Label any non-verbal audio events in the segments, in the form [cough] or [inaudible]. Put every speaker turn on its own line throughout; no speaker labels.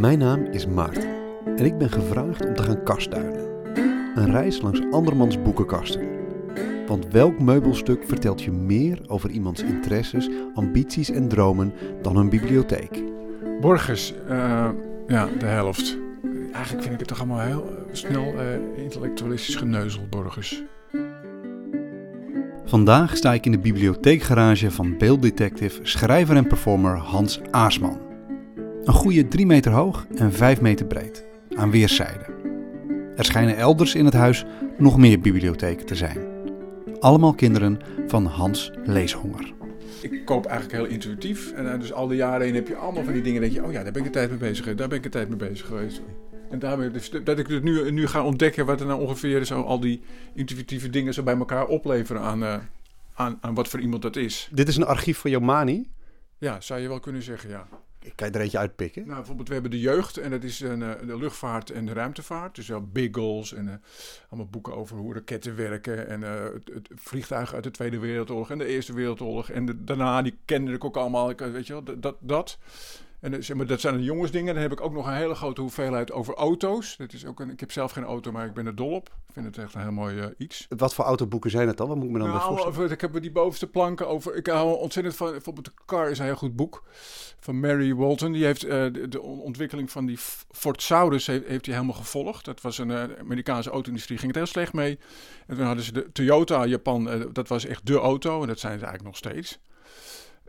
Mijn naam is Maarten en ik ben gevraagd om te gaan kastduinen. Een reis langs andermans boekenkasten. Want welk meubelstuk vertelt je meer over iemands interesses, ambities en dromen dan een bibliotheek?
Borges, uh, ja, de helft. Eigenlijk vind ik het toch allemaal heel eh, snel uh, intellectualistisch geneuzel, Borges.
Vandaag sta ik in de bibliotheekgarage van beelddetective, schrijver en performer Hans Aasman. Een goede 3 meter hoog en 5 meter breed, aan weerszijden. Er schijnen elders in het huis nog meer bibliotheken te zijn. Allemaal kinderen van Hans Leeshonger.
Ik koop eigenlijk heel intuïtief. En dus al die jaren heen heb je allemaal van die dingen. Dat je, oh ja, daar ben ik een tijd mee bezig geweest. Daar ben ik een tijd mee bezig geweest. En daarmee, dus dat ik het nu, nu ga ontdekken wat er nou ongeveer zo al die intuïtieve dingen zo bij elkaar opleveren aan, uh, aan, aan wat voor iemand dat is.
Dit is een archief van Jomani?
Ja, zou je wel kunnen zeggen, ja.
Kan je er eentje uitpikken?
Nou, bijvoorbeeld, we hebben de jeugd en dat is een, de luchtvaart en de ruimtevaart. Dus wel Biggles en uh, allemaal boeken over hoe raketten werken. En uh, het, vliegtuig uit de Tweede Wereldoorlog en de Eerste Wereldoorlog. En daarna, die kende ik ook allemaal, weet je wel, dat. dat. En eh, zeg maar, dat zijn de jongensdingen. Dan heb ik ook nog een hele grote hoeveelheid over auto's. Dat is ook een, ik heb zelf geen auto, maar ik ben er dol op. Ik vind het echt een heel mooi uh, iets.
Wat voor autoboeken zijn het dan? Wat moet ik me dan nou, voorstellen?
Ik heb die bovenste planken over. Ik hou ontzettend van. Bijvoorbeeld de Car is een heel goed boek. Van Mary Walton. Die heeft uh, de, de, ontwikkeling van die Ford Saurus heeft, heeft hij helemaal gevolgd. Dat was een uh, Amerikaanse auto-industrie. Ging het heel slecht mee. En toen hadden ze de Toyota Japan. dat was echt de auto. En dat zijn ze eigenlijk nog steeds.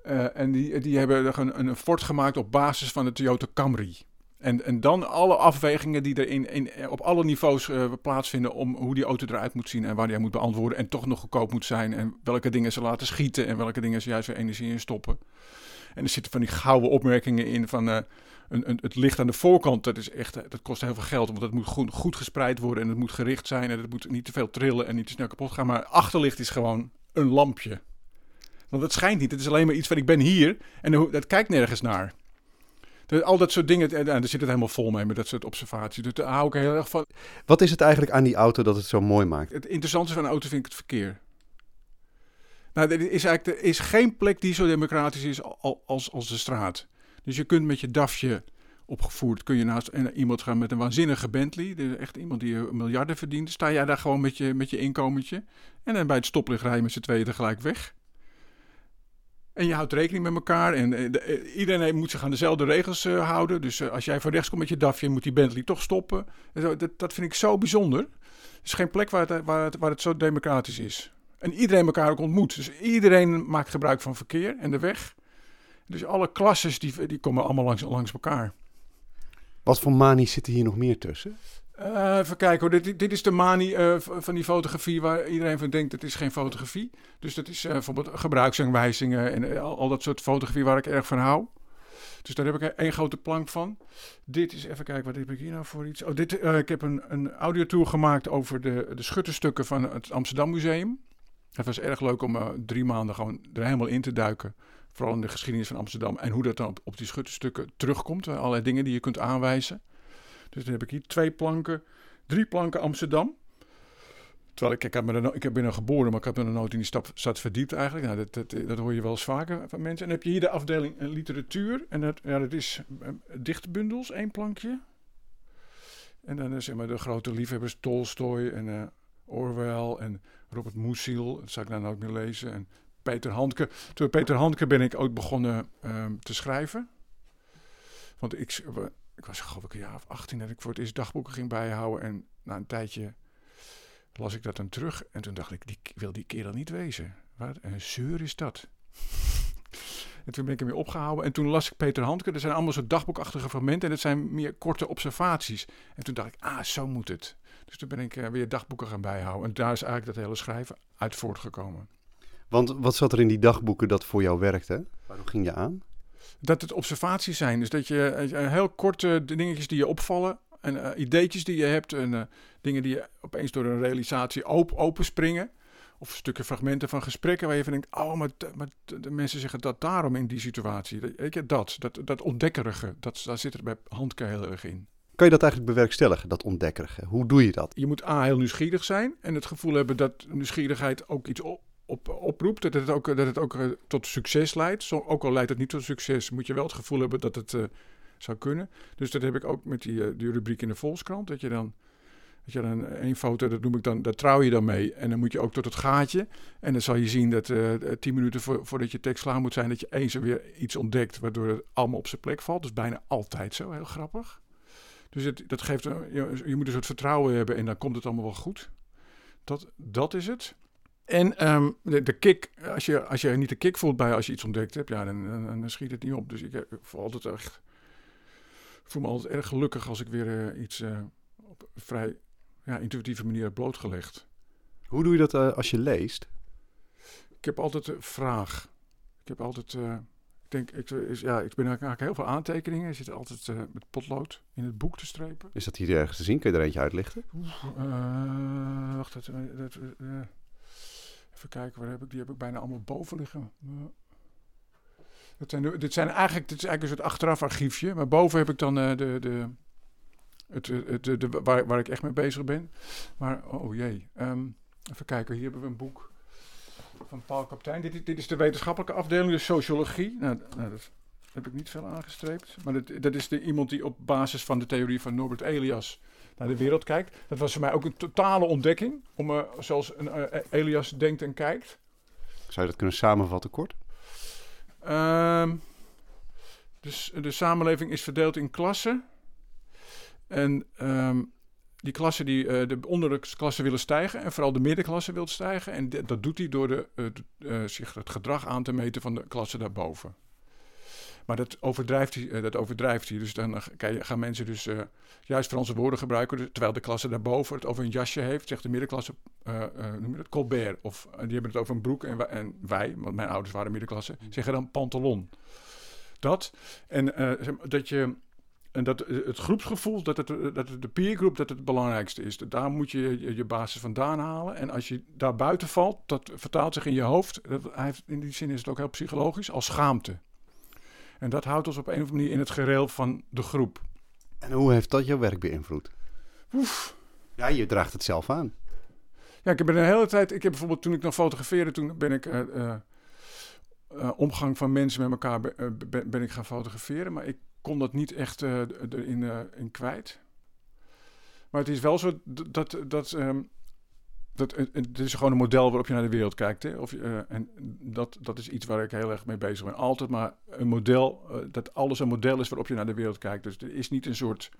Uh, en die, die hebben een, een fort gemaakt op basis van de Toyota Camry. En, en dan alle afwegingen die er in, in, op alle niveaus uh, plaatsvinden om hoe die auto eruit moet zien en waar die moet beantwoorden en toch nog goedkoop moet zijn en welke dingen ze laten schieten en welke dingen ze juist weer energie in stoppen. En er zitten van die gouden opmerkingen in van uh, een, een, het licht aan de voorkant, dat, is echt, dat kost heel veel geld, want dat moet goed, goed gespreid worden en het moet gericht zijn en het moet niet te veel trillen en niet te snel kapot gaan. Maar achterlicht is gewoon een lampje. Want het schijnt niet. Het is alleen maar iets van ik ben hier en dat kijkt nergens naar. Al dat soort dingen, en daar zit het helemaal vol mee met dat soort observaties. Dus daar hou ik heel erg van.
Wat is het eigenlijk aan die auto dat het zo mooi maakt?
Het interessante van een auto vind ik het verkeer. Nou, er is eigenlijk er is geen plek die zo democratisch is als, als de straat. Dus je kunt met je dafje opgevoerd, kun je naast iemand gaan met een waanzinnige Bentley. Er is echt iemand die miljarden verdient. Sta jij daar gewoon met je, met je inkomentje. En dan bij het stoplicht rij je met z'n tweeën tegelijk weg. En je houdt rekening met elkaar. En eh, eh, iedereen moet zich aan dezelfde regels uh, houden. Dus als jij van rechts komt met je dafje, moet die Bentley toch stoppen. Dat, dat vind ik zo bijzonder. Er is geen plek waar het, waar, het, waar het zo democratisch is. En iedereen elkaar ook ontmoet. Dus iedereen maakt gebruik van verkeer en de weg. Dus alle klasses die, die komen allemaal langs, langs elkaar.
Wat voor manies zitten hier nog meer tussen?
Uh, even kijken hoor. Dit, dit is de manie uh, van die fotografie waar iedereen van denkt het is geen fotografie. Dus dat is uh, bijvoorbeeld gebruiksaanwijzingen en al, al, dat soort fotografie waar ik erg van hou. Dus daar heb ik één grote plank van. Dit is, even kijken, wat heb ik hier nou voor iets? Oh, dit, ik heb een, een audiotour gemaakt over de, de schutterstukken van het Amsterdam Museum. Het was erg leuk om drie maanden gewoon er helemaal in te duiken. Vooral in de geschiedenis van Amsterdam en hoe dat dan op, op die schutterstukken terugkomt. Allerlei dingen die je kunt aanwijzen. Dus dan heb ik hier twee planken, drie planken Amsterdam. Terwijl ik, ik, heb me ik ben geboren, maar ik heb me er nooit in die stad, stad verdiept eigenlijk. Nou, dat, dat, dat, hoor je wel eens vaker van mensen. En dan heb je hier de afdeling eh, literatuur. En dat, ja, dat is uh, dichtbundels, één plankje. En dan uh, zeg maar de grote liefhebbers Tolstoy en uh, Orwell en Robert Musil. Dat zou ik nou nooit meer lezen. En Peter Handke. Toen Peter Handke ben ik ook begonnen ehm, te schrijven. Want ik, ik was geloof ik een jaar of 18 dat ik voor het eerst dagboeken ging bijhouden. En na een tijdje las ik dat dan terug. En toen dacht ik, die, wil die kerel niet wezen. Wat een zeur is dat. [laughs] en toen ben ik hem weer opgehouden. En toen las ik Peter Handke. Er zijn allemaal zo dagboekachtige fragmenten. En het zijn meer korte observaties. En toen dacht ik, ah, zo moet het. Dus toen ben ik uh, weer dagboeken gaan bijhouden. En daar is eigenlijk dat hele schrijven uit voortgekomen.
Want wat zat er in die dagboeken dat voor jou werkte? Waarom ging je aan?
Dat het observaties zijn. Dus dat je uh, heel korte dingetjes die je opvallen en uh, ideetjes die je hebt en uh, dingen die je opeens door een realisatie op, openspringen. Of stukken fragmenten van gesprekken waar je van denkt, oh, maar, maar de mensen zeggen dat daarom in die situatie. Weet je, dat, dat, dat ontdekkerige, dat, daar zit er bij Handke heel erg in.
Kan je dat eigenlijk bewerkstelligen, dat ontdekkerige? Hoe doe je dat?
Je moet A, heel nieuwsgierig zijn en het gevoel hebben dat nieuwsgierigheid ook iets op, op, oproept. Dat het ook, dat het ook uh, tot succes leidt. Ook al leidt het niet tot succes, moet je wel het gevoel hebben dat het, uh, zou kunnen. Dus dat heb ik ook met die, eh, die rubriek in de Volkskrant. Dat je dan, dat je dan één foto, dat noem ik dan, daar trouw je dan mee. En dan moet je ook tot het gaatje. En dan zal je zien dat eh, tien minuten voor, voordat je tekst klaar moet zijn, dat je eens weer iets ontdekt, waardoor het allemaal op zijn plek valt. Is bijna altijd zo, heel grappig. Dus dat geeft, je, je moet een soort vertrouwen hebben en dan komt het allemaal wel goed. Dat, dat is het. En ehm, de, de kick, als je, als je niet de kick voelt bij als je iets ontdekt hebt, ja, dan, dan, dan schiet het niet op. Dus ik, eh, ik voel altijd echt, voel me altijd erg gelukkig als ik weer eh, iets eh, op een vrij ja, intuïtieve manier heb blootgelegd.
Hoe doe je dat als je leest?
Ik heb altijd een vraag. Ik heb altijd, ik denk, ik, is, ja, ik ben eigenlijk heel veel aantekeningen. Je zit altijd met potlood in het boek te strepen.
Is dat hier ergens te zien? Kun je er eentje uitlichten?
Wacht, dat, dat, even kijken, waar heb ik die? Heb ik bijna allemaal boven liggen. Dat zijn, dit, zijn eigenlijk, dit is eigenlijk een soort achteraf archiefje. Maar boven heb ik dan eh, de, de, het, eh, het, de, waar, waar ik echt mee bezig ben. Maar, oh jee. Ehm, even kijken, hier hebben we een boek van Paul Kaptein. Dit, dit is de wetenschappelijke afdeling, de sociologie. Nou, nou, dat heb ik niet veel aangestreept. Maar dat, dat is de, iemand die op basis van de theorie van Norbert Elias naar de wereld kijkt. Dat was voor mij ook een totale ontdekking. Om, eh, zoals een, eh, Elias denkt en kijkt.
Zou je dat kunnen samenvatten kort?
Dus de samenleving is verdeeld in klassen. En ehm, die klassen die eh, de onderklassen willen stijgen. En vooral de middenklasse wil stijgen. En dat doet hij door de, eh, eh, zich het gedrag aan te meten van de klasse daarboven. Maar dat overdrijft hij. eh, dat overdrijft hij. Dus dan eh, gaan mensen dus eh, juist Franse woorden gebruiken. dus- Terwijl de klasse daarboven het over een jasje heeft. Zegt de middenklasse, noem je dat, Colbert. Of die hebben het over een broek. En wij, en wij, want mijn ouders waren middenklasse, zeggen dan pantalon. Dat. En dat je... En dat het groepsgevoel, dat het, dat het de peergroep, dat het het belangrijkste is. Daar moet je je, je basis vandaan halen. En als je daar buiten valt, dat vertaalt zich in je hoofd. Dat, hij heeft, in die zin is het ook heel psychologisch, als schaamte. En dat houdt ons op een of andere manier in het gereel van de groep.
En hoe heeft dat jouw werk beïnvloed?
Oef.
Ja, je draagt het zelf aan.
Ja, ik heb een hele tijd. Ik heb bijvoorbeeld toen ik nog fotografeerde, toen ben ik eh, eh, eh, omgang van mensen met elkaar be- ben, ben ik gaan fotograferen, maar ik kon dat niet echt erin in kwijt. Maar het is wel zo dat dat ehm, dat het, het is gewoon een model waarop je naar de wereld kijkt, hè? Of eh, en dat dat is iets waar ik heel erg mee bezig ben. Altijd maar een model eh, dat alles een model is waarop je naar de wereld kijkt. Dus er is niet een soort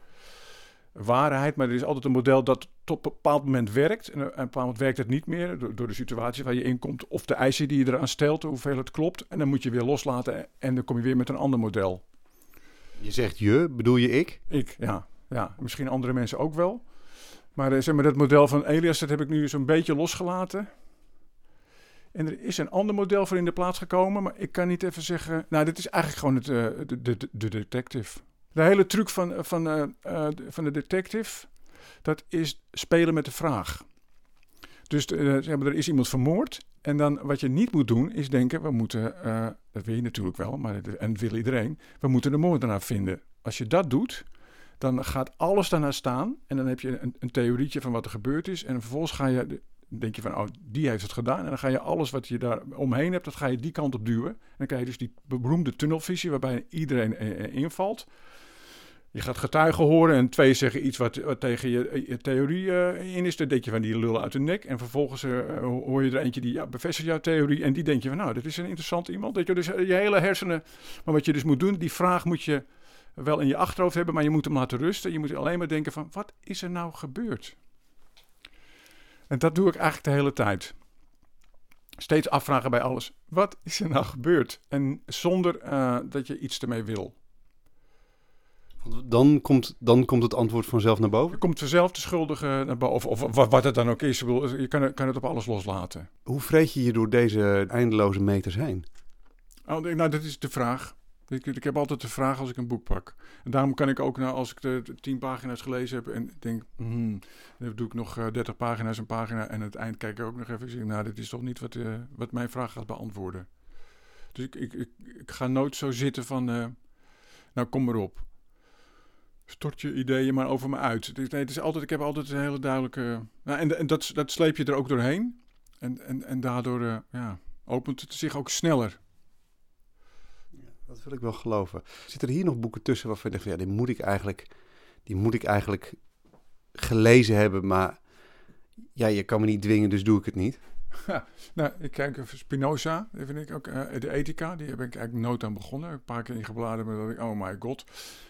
waarheid, maar er is altijd een model dat tot een bepaald moment werkt. En op een bepaald moment werkt het niet meer door, door de situatie waar je in komt. Of de eisen die je eraan stelt, hoeveel het klopt. En dan moet je weer loslaten en dan kom je weer met een ander model.
Je zegt je, bedoel je ik?
Ik, ja. ja misschien andere mensen ook wel. Maar, eh, zeg maar dat model van Elias, dat heb ik nu zo'n beetje losgelaten. En er is een ander model voor in de plaats gekomen, maar ik kan niet even zeggen... Nou, dit is eigenlijk gewoon het, eh, de, de, de detective. De hele truc van, van, eh, eh, van de detective, dat is spelen met de vraag. Dus zeg maar, er is iemand vermoord. En dan wat je niet moet doen, is denken, we moeten, dat wil je natuurlijk wel, maar, en dat wil iedereen, we moeten de moordenaar vinden. Als je dat doet, dan gaat alles daarna staan. En dan heb je een, een theorietje van wat er gebeurd is. En vervolgens ga je, denk je van, oh, die heeft het gedaan. En dan ga je alles wat je daar omheen hebt, dat ga je die kant op duwen. En dan krijg je dus die beroemde tunnelvisie waarbij iedereen eh, invalt. Je gaat getuigen horen en twee zeggen iets wat, wat tegen je, je theorie in is. Dan denk je van die lullen uit de nek. En vervolgens hoor je er eentje die ja, bevestigt jouw theorie. En die denk je van nou, dit is een interessant iemand. Dat je dus je hele hersenen. Maar wat je dus moet doen, die vraag moet je wel in je achterhoofd hebben. Maar je moet hem laten rusten. Je moet alleen maar denken van wat is er nou gebeurd? En dat doe ik eigenlijk de hele tijd. Steeds afvragen bij alles. Wat is er nou gebeurd? En zonder uh, dat je iets ermee wil.
Dan komt, dan komt het antwoord vanzelf naar boven?
Er komt vanzelf de schuldige naar boven. Of, of wat, wat het dan ook is. Je kan, kan het op alles loslaten.
Hoe vreet je je door deze eindeloze meters heen?
Oh, nou, dat is de vraag. Ik, ik, heb altijd de vraag als ik een boek pak. En daarom kan ik ook, nou, als ik de, tien pagina's gelezen heb en denk, hmm, dan doe ik nog uh, 30 pagina's een pagina en aan het eind kijk ik ook nog even. Ik nou, dit is toch niet wat, uh, wat mijn vraag gaat beantwoorden. Dus ik, ik, ik, ga nooit zo zitten van, uh, nou, kom maar op. Stort je ideeën maar over me uit. Nee, het is altijd, ik heb altijd een hele duidelijke. Nou, en dat, dat sleep je er ook doorheen. En, en, en daardoor ja, opent het zich ook sneller.
Dat wil ik wel geloven. Zitten er hier nog boeken tussen waarvan je denkt, ja, die moet ik eigenlijk, die moet ik eigenlijk gelezen hebben, maar ja, je kan me niet dwingen, dus doe ik het niet.
Nou, ik kijk even Spinoza, die vind ik ook. eh, de Ethica, die heb ik eigenlijk nooit aan begonnen. Een paar keer ingebladerd, maar dat ik, oh my god.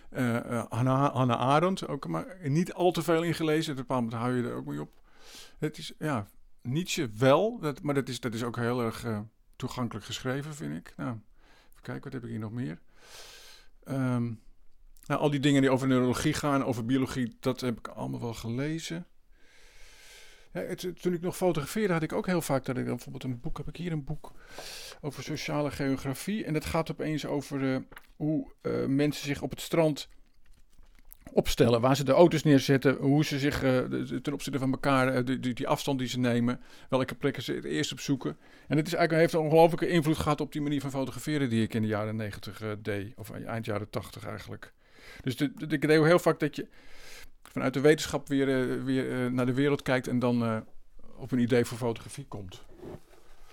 Eh eh, Hannah, Arendt, ook maar niet al te veel ingelezen. Op een bepaald moment hou je er ook mee op. Het is, ja, Nietzsche wel, maar dat is, dat is ook heel erg toegankelijk geschreven, vind ik. Nou, kijken, wat heb ik hier nog meer? Ehm, nou, al die dingen die over neurologie gaan, over biologie, dat heb ik allemaal wel gelezen. Ja, het, toen ik nog fotografeerde, had ik ook heel vaak dat ik bijvoorbeeld een boek heb ik hier een boek over sociale geografie en dat gaat opeens over eh, hoe eh, mensen zich op het strand opstellen, waar ze de auto's neerzetten, hoe ze zich eh, de- ten opzichte van elkaar, eh, die, die, die afstand die ze nemen, welke plekken ze het eerst opzoeken. En het is eigenlijk, heeft een ongelooflijke invloed gehad op die manier van fotograferen die ik in de jaren negentig deed, of eind jaren tachtig eigenlijk. Dus ik deed heel vaak dat je vanuit de wetenschap weer, eh, weer eh, naar de wereld kijkt en dan eh, op een idee voor fotografie komt.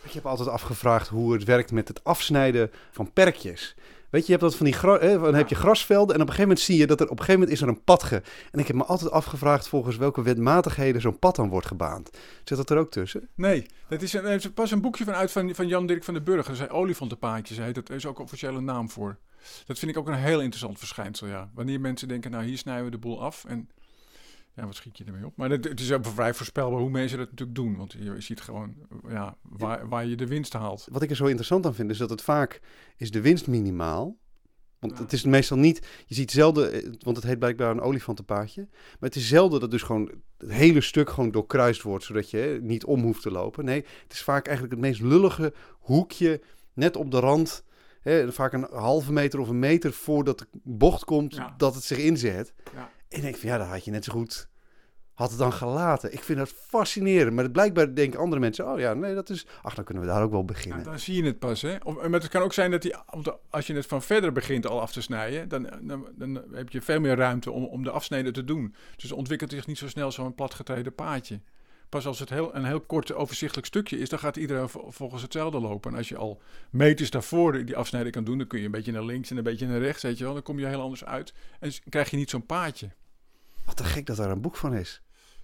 Ik heb altijd afgevraagd hoe het werkt met het afsnijden van perkjes. Weet je, je hebt dat van die hè, dan heb je grasvelden en op een gegeven moment zie je dat er op een gegeven moment is er een pad ge. En ik heb me altijd afgevraagd volgens welke wetmatigheden zo'n pad dan wordt gebaand. Zit dat er ook tussen?
Nee, dat is er is pas een boekje van uit van, van Jan Dirk van den Burg. Dat zijn olifantenpaadjes, heet dat. Is ook een officiële naam voor. Dat vind ik ook een heel interessant verschijnsel, ja. Wanneer mensen denken, nou hier snijden we de boel af en ja, wat schiet je ermee op? Maar het, het is ook vrij voorspelbaar hoe mensen dat natuurlijk doen. Want je ziet gewoon ja, waar, waar je de winst haalt.
Wat ik er zo interessant aan vind is dat het vaak is de winst minimaal. Want
Ja.
het is meestal niet, je ziet zelden, eh, want het heet blijkbaar een olifantenpaadje. Maar het is zelden dat dus gewoon het hele stuk gewoon doorkruist wordt, zodat je hè, niet om hoeft te lopen. Nee, het is vaak eigenlijk het meest lullige hoekje, net op de rand. Hè, vaak een halve meter of een meter voordat de bocht komt,
Ja.
dat het zich inzet.
Ja.
En ik denk van ja, dat had je net zo goed, had het dan gelaten. Ik vind dat fascinerend. Maar blijkbaar denken andere mensen, oh ja, nee, dat is, ach, dan kunnen we daar ook wel beginnen.
Ja, dan zie je het pas, hè. Of, maar het kan ook zijn dat die, als je het van verder begint al af te snijden, dan, dan, dan heb je veel meer ruimte om, om de afsnede te doen. Dus ontwikkelt zich niet zo snel zo'n platgetreden paadje. Pas als het heel, een heel kort overzichtelijk stukje is, dan gaat iedereen vol- volgens hetzelfde lopen. En als je al meters daarvoor die afsnijden kan doen, dan kun je een beetje naar links en een beetje naar rechts, weet je wel. Dan kom je heel anders uit en krijg je niet zo'n paadje.
Wat te gek dat daar een boek van is.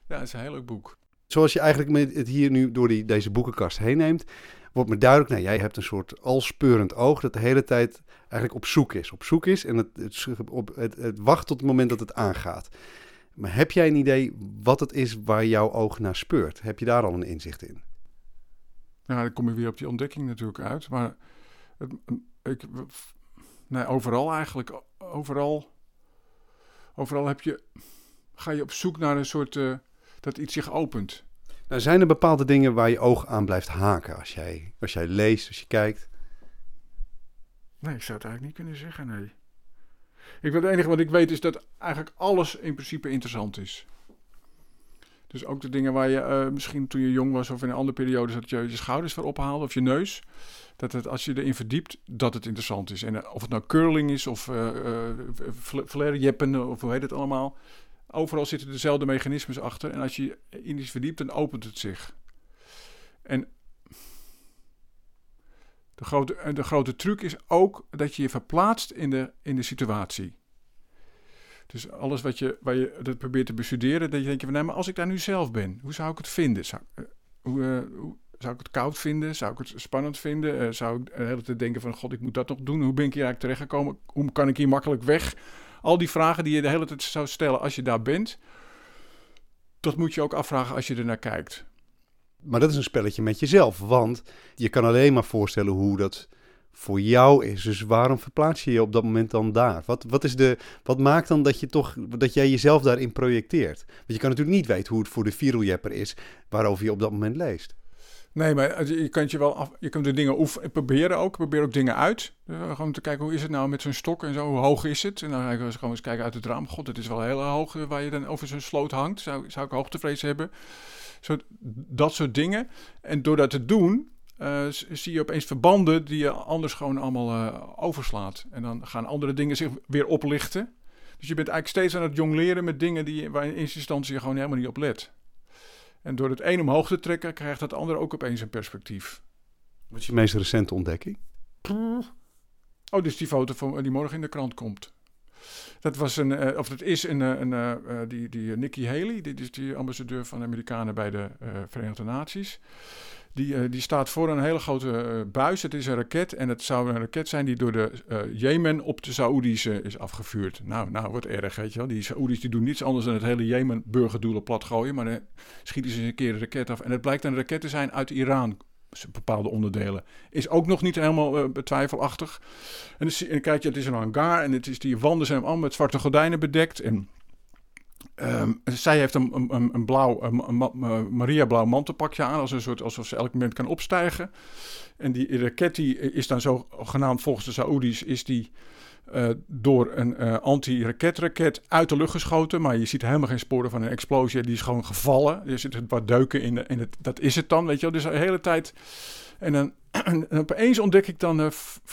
Ja, dat is een heel leuk boek.
Zoals je eigenlijk met het hier nu door die, deze boekenkast heen neemt, wordt me duidelijk, nou, jij hebt een soort alspeurend oog dat de hele tijd eigenlijk op zoek is. Op zoek is en het, het, op, het, het wacht tot het moment dat het aangaat. Maar heb jij een idee wat het is waar jouw oog naar speurt? Heb je daar al een inzicht in?
Nou, dan kom je weer op die ontdekking natuurlijk uit. Maar het, ik, nee, overal eigenlijk. Overal, overal heb je, ga je op zoek naar een soort... eh, dat iets zich opent.
Nou, zijn er bepaalde dingen waar je oog aan blijft haken als jij, als jij leest, als je kijkt?
Nee, ik zou het eigenlijk niet kunnen zeggen, nee. Ik, weet- het enige wat ik weet is dat eigenlijk alles in principe interessant is. Dus ook de dingen waar je eh, misschien toen je jong was of in een andere periode dat je je schouders voor ophaalde of je neus. Dat het als je erin verdiept, dat het interessant is. En eh, of het nou curling is of eh eh, fl- flarejeppen of hoe heet het allemaal. Overal zitten dezelfde mechanismes achter. En als je in iets verdiept, dan opent het zich. En de grote, en de grote truc is ook dat je je verplaatst in de, in de situatie. Dus alles wat je, waar je dat probeert te bestuderen, dat je denkt van, nee, maar als ik daar nu zelf ben, hoe zou ik het vinden? Zou, eh, eh, hoe- zou ik het koud vinden? Zou ik het spannend vinden? Eh, zou ik de hele tijd denken van, god, ik moet dat nog doen? Hoe ben ik hier eigenlijk terechtgekomen? Hoe kan ik hier makkelijk weg? Al die vragen die je de hele tijd zou stellen als je daar bent, dat moet je ook afvragen als je er naar kijkt.
Maar dat is een spelletje met jezelf, want je kan alleen maar voorstellen hoe dat voor jou is. Dus waarom verplaats je je op dat moment dan daar? Wat, wat, is de, wat maakt dan dat, je toch, dat jij jezelf daarin projecteert? Want je kan natuurlijk niet weten hoe het voor de viereljepper is waarover je op dat moment leest.
Nee, maar je kunt je wel af, je kunt de dingen oefenen, proberen ook. Probeer ook dingen uit. Eh, gewoon te kijken hoe is het nou met zo'n stok en zo. Hoe hoog is het? En dan ga ik gewoon eens kijken uit het raam. God, het is wel heel hoog eh, waar je dan over zo'n sloot hangt. Zou, zou ik hoogtevrees hebben? Zo, dat soort dingen. En door dat te doen, eh, zie je opeens verbanden die je anders gewoon allemaal eh, overslaat. En dan gaan andere dingen zich weer oplichten. Dus je bent eigenlijk steeds aan het jongleren met dingen die, waar je in eerste instantie je gewoon helemaal niet op let. En door het een omhoog te trekken, krijgt het andere ook opeens een perspectief.
Wat is je meest recente ontdekking?
Oh, dus die foto van, die morgen in de krant komt. Dat was een, eh, of dat is een, eh, een, eh, die, die Nikki Haley, dit is die ambassadeur van de Amerikanen bij de Verenigde Naties. Die, die staat voor een hele grote buis. Het is een raket en het zou een raket zijn die door de Jemen op de Saoedi's is afgevuurd. Nou, nou, wat erg, weet je wel. Die Saoedi's die doen niets anders dan het hele Jemen burgerdoelen plat gooien. Maar dan schieten ze een keer een raket af. En het blijkt een raket te zijn uit Iran. Bepaalde onderdelen. Is ook nog niet helemaal eh, betwijfelachtig. En dan, kijk je, het is een hangar en het is, die wanden zijn allemaal met zwarte gordijnen bedekt. En ehm, zij heeft een, een, een- blauw, een, een Maria blauw mantelpakje aan, als een soort, alsof ze elk moment kan opstijgen. En die raket is dan zo genaamd volgens de Saoedi's, is die eh, door een eh, anti-raketraket uit de lucht geschoten. Maar je ziet helemaal geen sporen van een explosie. Die is gewoon gevallen. Er zitten wat deuken in. De, in het, dat is het dan, weet je wel. Dus de hele tijd... En dan [clears throat] en opeens ontdek ik dan eh,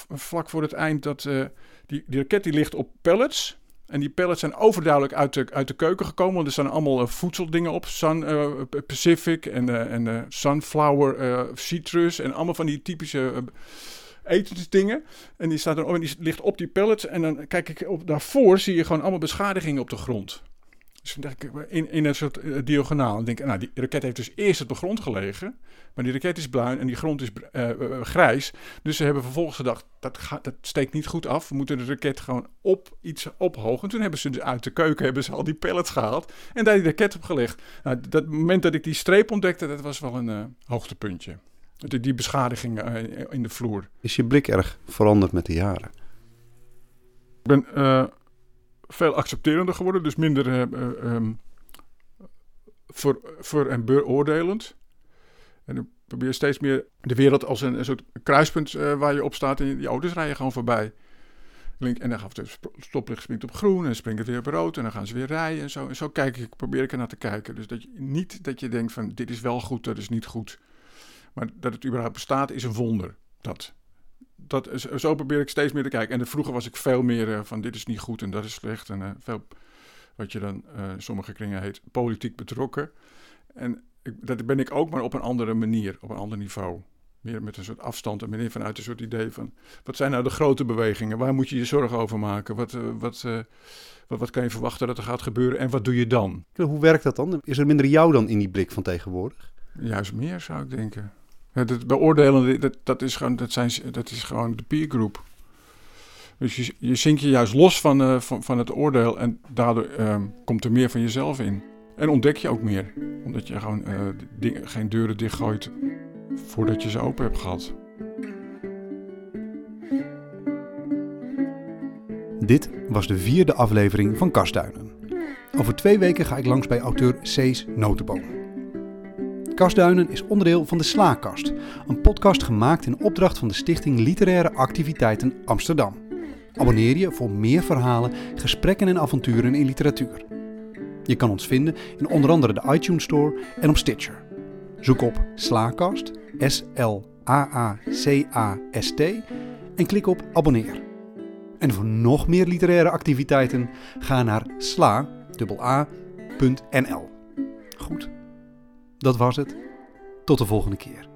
vlak voor het eind dat die, die raket die ligt op pellets. En die pellets zijn overduidelijk uit de, uit de keuken gekomen. Want er staan allemaal voedseldingen op. Sun Pacific en, eh, en Sunflower Citrus. En allemaal van die typische etensdingen. En die staat er en die ligt op die pallets. En dan kijk ik op daarvoor zie je gewoon allemaal beschadigingen op de grond. Dus dan denk ik in, in een soort eh, diagonaal. En denk nou, die raket heeft dus eerst op de grond gelegen. Maar die raket is bruin en die grond is eh, eh, grijs. Dus ze hebben vervolgens gedacht, dat, dat steekt niet goed af. We moeten de raket gewoon op iets ophogen. En toen hebben ze dus uit de keuken hebben ze al die pellets gehaald. En daar die raket op gelegd. Nou, dat moment dat ik die streep ontdekte, dat was wel een eh, hoogtepuntje. Die, die beschadiging eh, in de vloer.
Is je blik erg veranderd met de jaren?
Ik ben eh, veel accepterender geworden, dus minder eh, eh, ehm, voor, voor- en beoordelend. En ik probeer steeds meer de wereld als een, een soort kruispunt waar je op staat en die auto's rijden gewoon voorbij. Link, en dan gaat het sp- stoplicht springt op groen en dan springt het weer op rood en dan gaan ze weer rijden en zo. En zo kijk ik, probeer ik er naar te kijken. Dus dat je, niet dat je denkt van dit is wel goed, dat is niet goed. Maar dat het überhaupt bestaat is een wonder. Dat dat zo probeer ik steeds meer te kijken. En vroeger was ik veel meer eh, van dit is niet goed en dat is slecht. En eh, veel, wat je dan eh, in sommige kringen heet, politiek betrokken. En ik, dat ben ik ook, maar op een andere manier, op een ander niveau. Meer met een soort afstand en meer vanuit een soort idee van... wat zijn nou de grote bewegingen? Waar moet je je zorgen over maken? Wat, wat, wat, wat kan je verwachten dat er gaat gebeuren? En wat doe je dan?
Hoe werkt dat dan? Is er minder jou dan in die blik van tegenwoordig?
Juist meer, zou ik denken. Het, beoordelen, dat, dat, is gewoon, dat, zijn, dat is gewoon de peergroep. Dus je, je zinkt je juist los van, eh, van, van het oordeel en daardoor ehm, komt er meer van jezelf in. En ontdek je ook meer. Omdat je gewoon eh, geen deuren dichtgooit voordat je ze open hebt gehad.
Dit was de vierde aflevering van Kastduinen. Over twee weken ga ik langs bij auteur Cees Notenboom. Kastduinen is onderdeel van de Slaakast, een podcast gemaakt in opdracht van de Stichting Literaire Activiteiten Amsterdam. Abonneer je voor meer verhalen, gesprekken en avonturen in literatuur. Je kan ons vinden in onder andere de iTunes Store en op Stitcher. Zoek op Slaakast, S-L-A-A-C-A-S-T en klik op abonneer. En voor nog meer literaire activiteiten ga naar sla.nl. Goed, dat was het. Tot de volgende keer.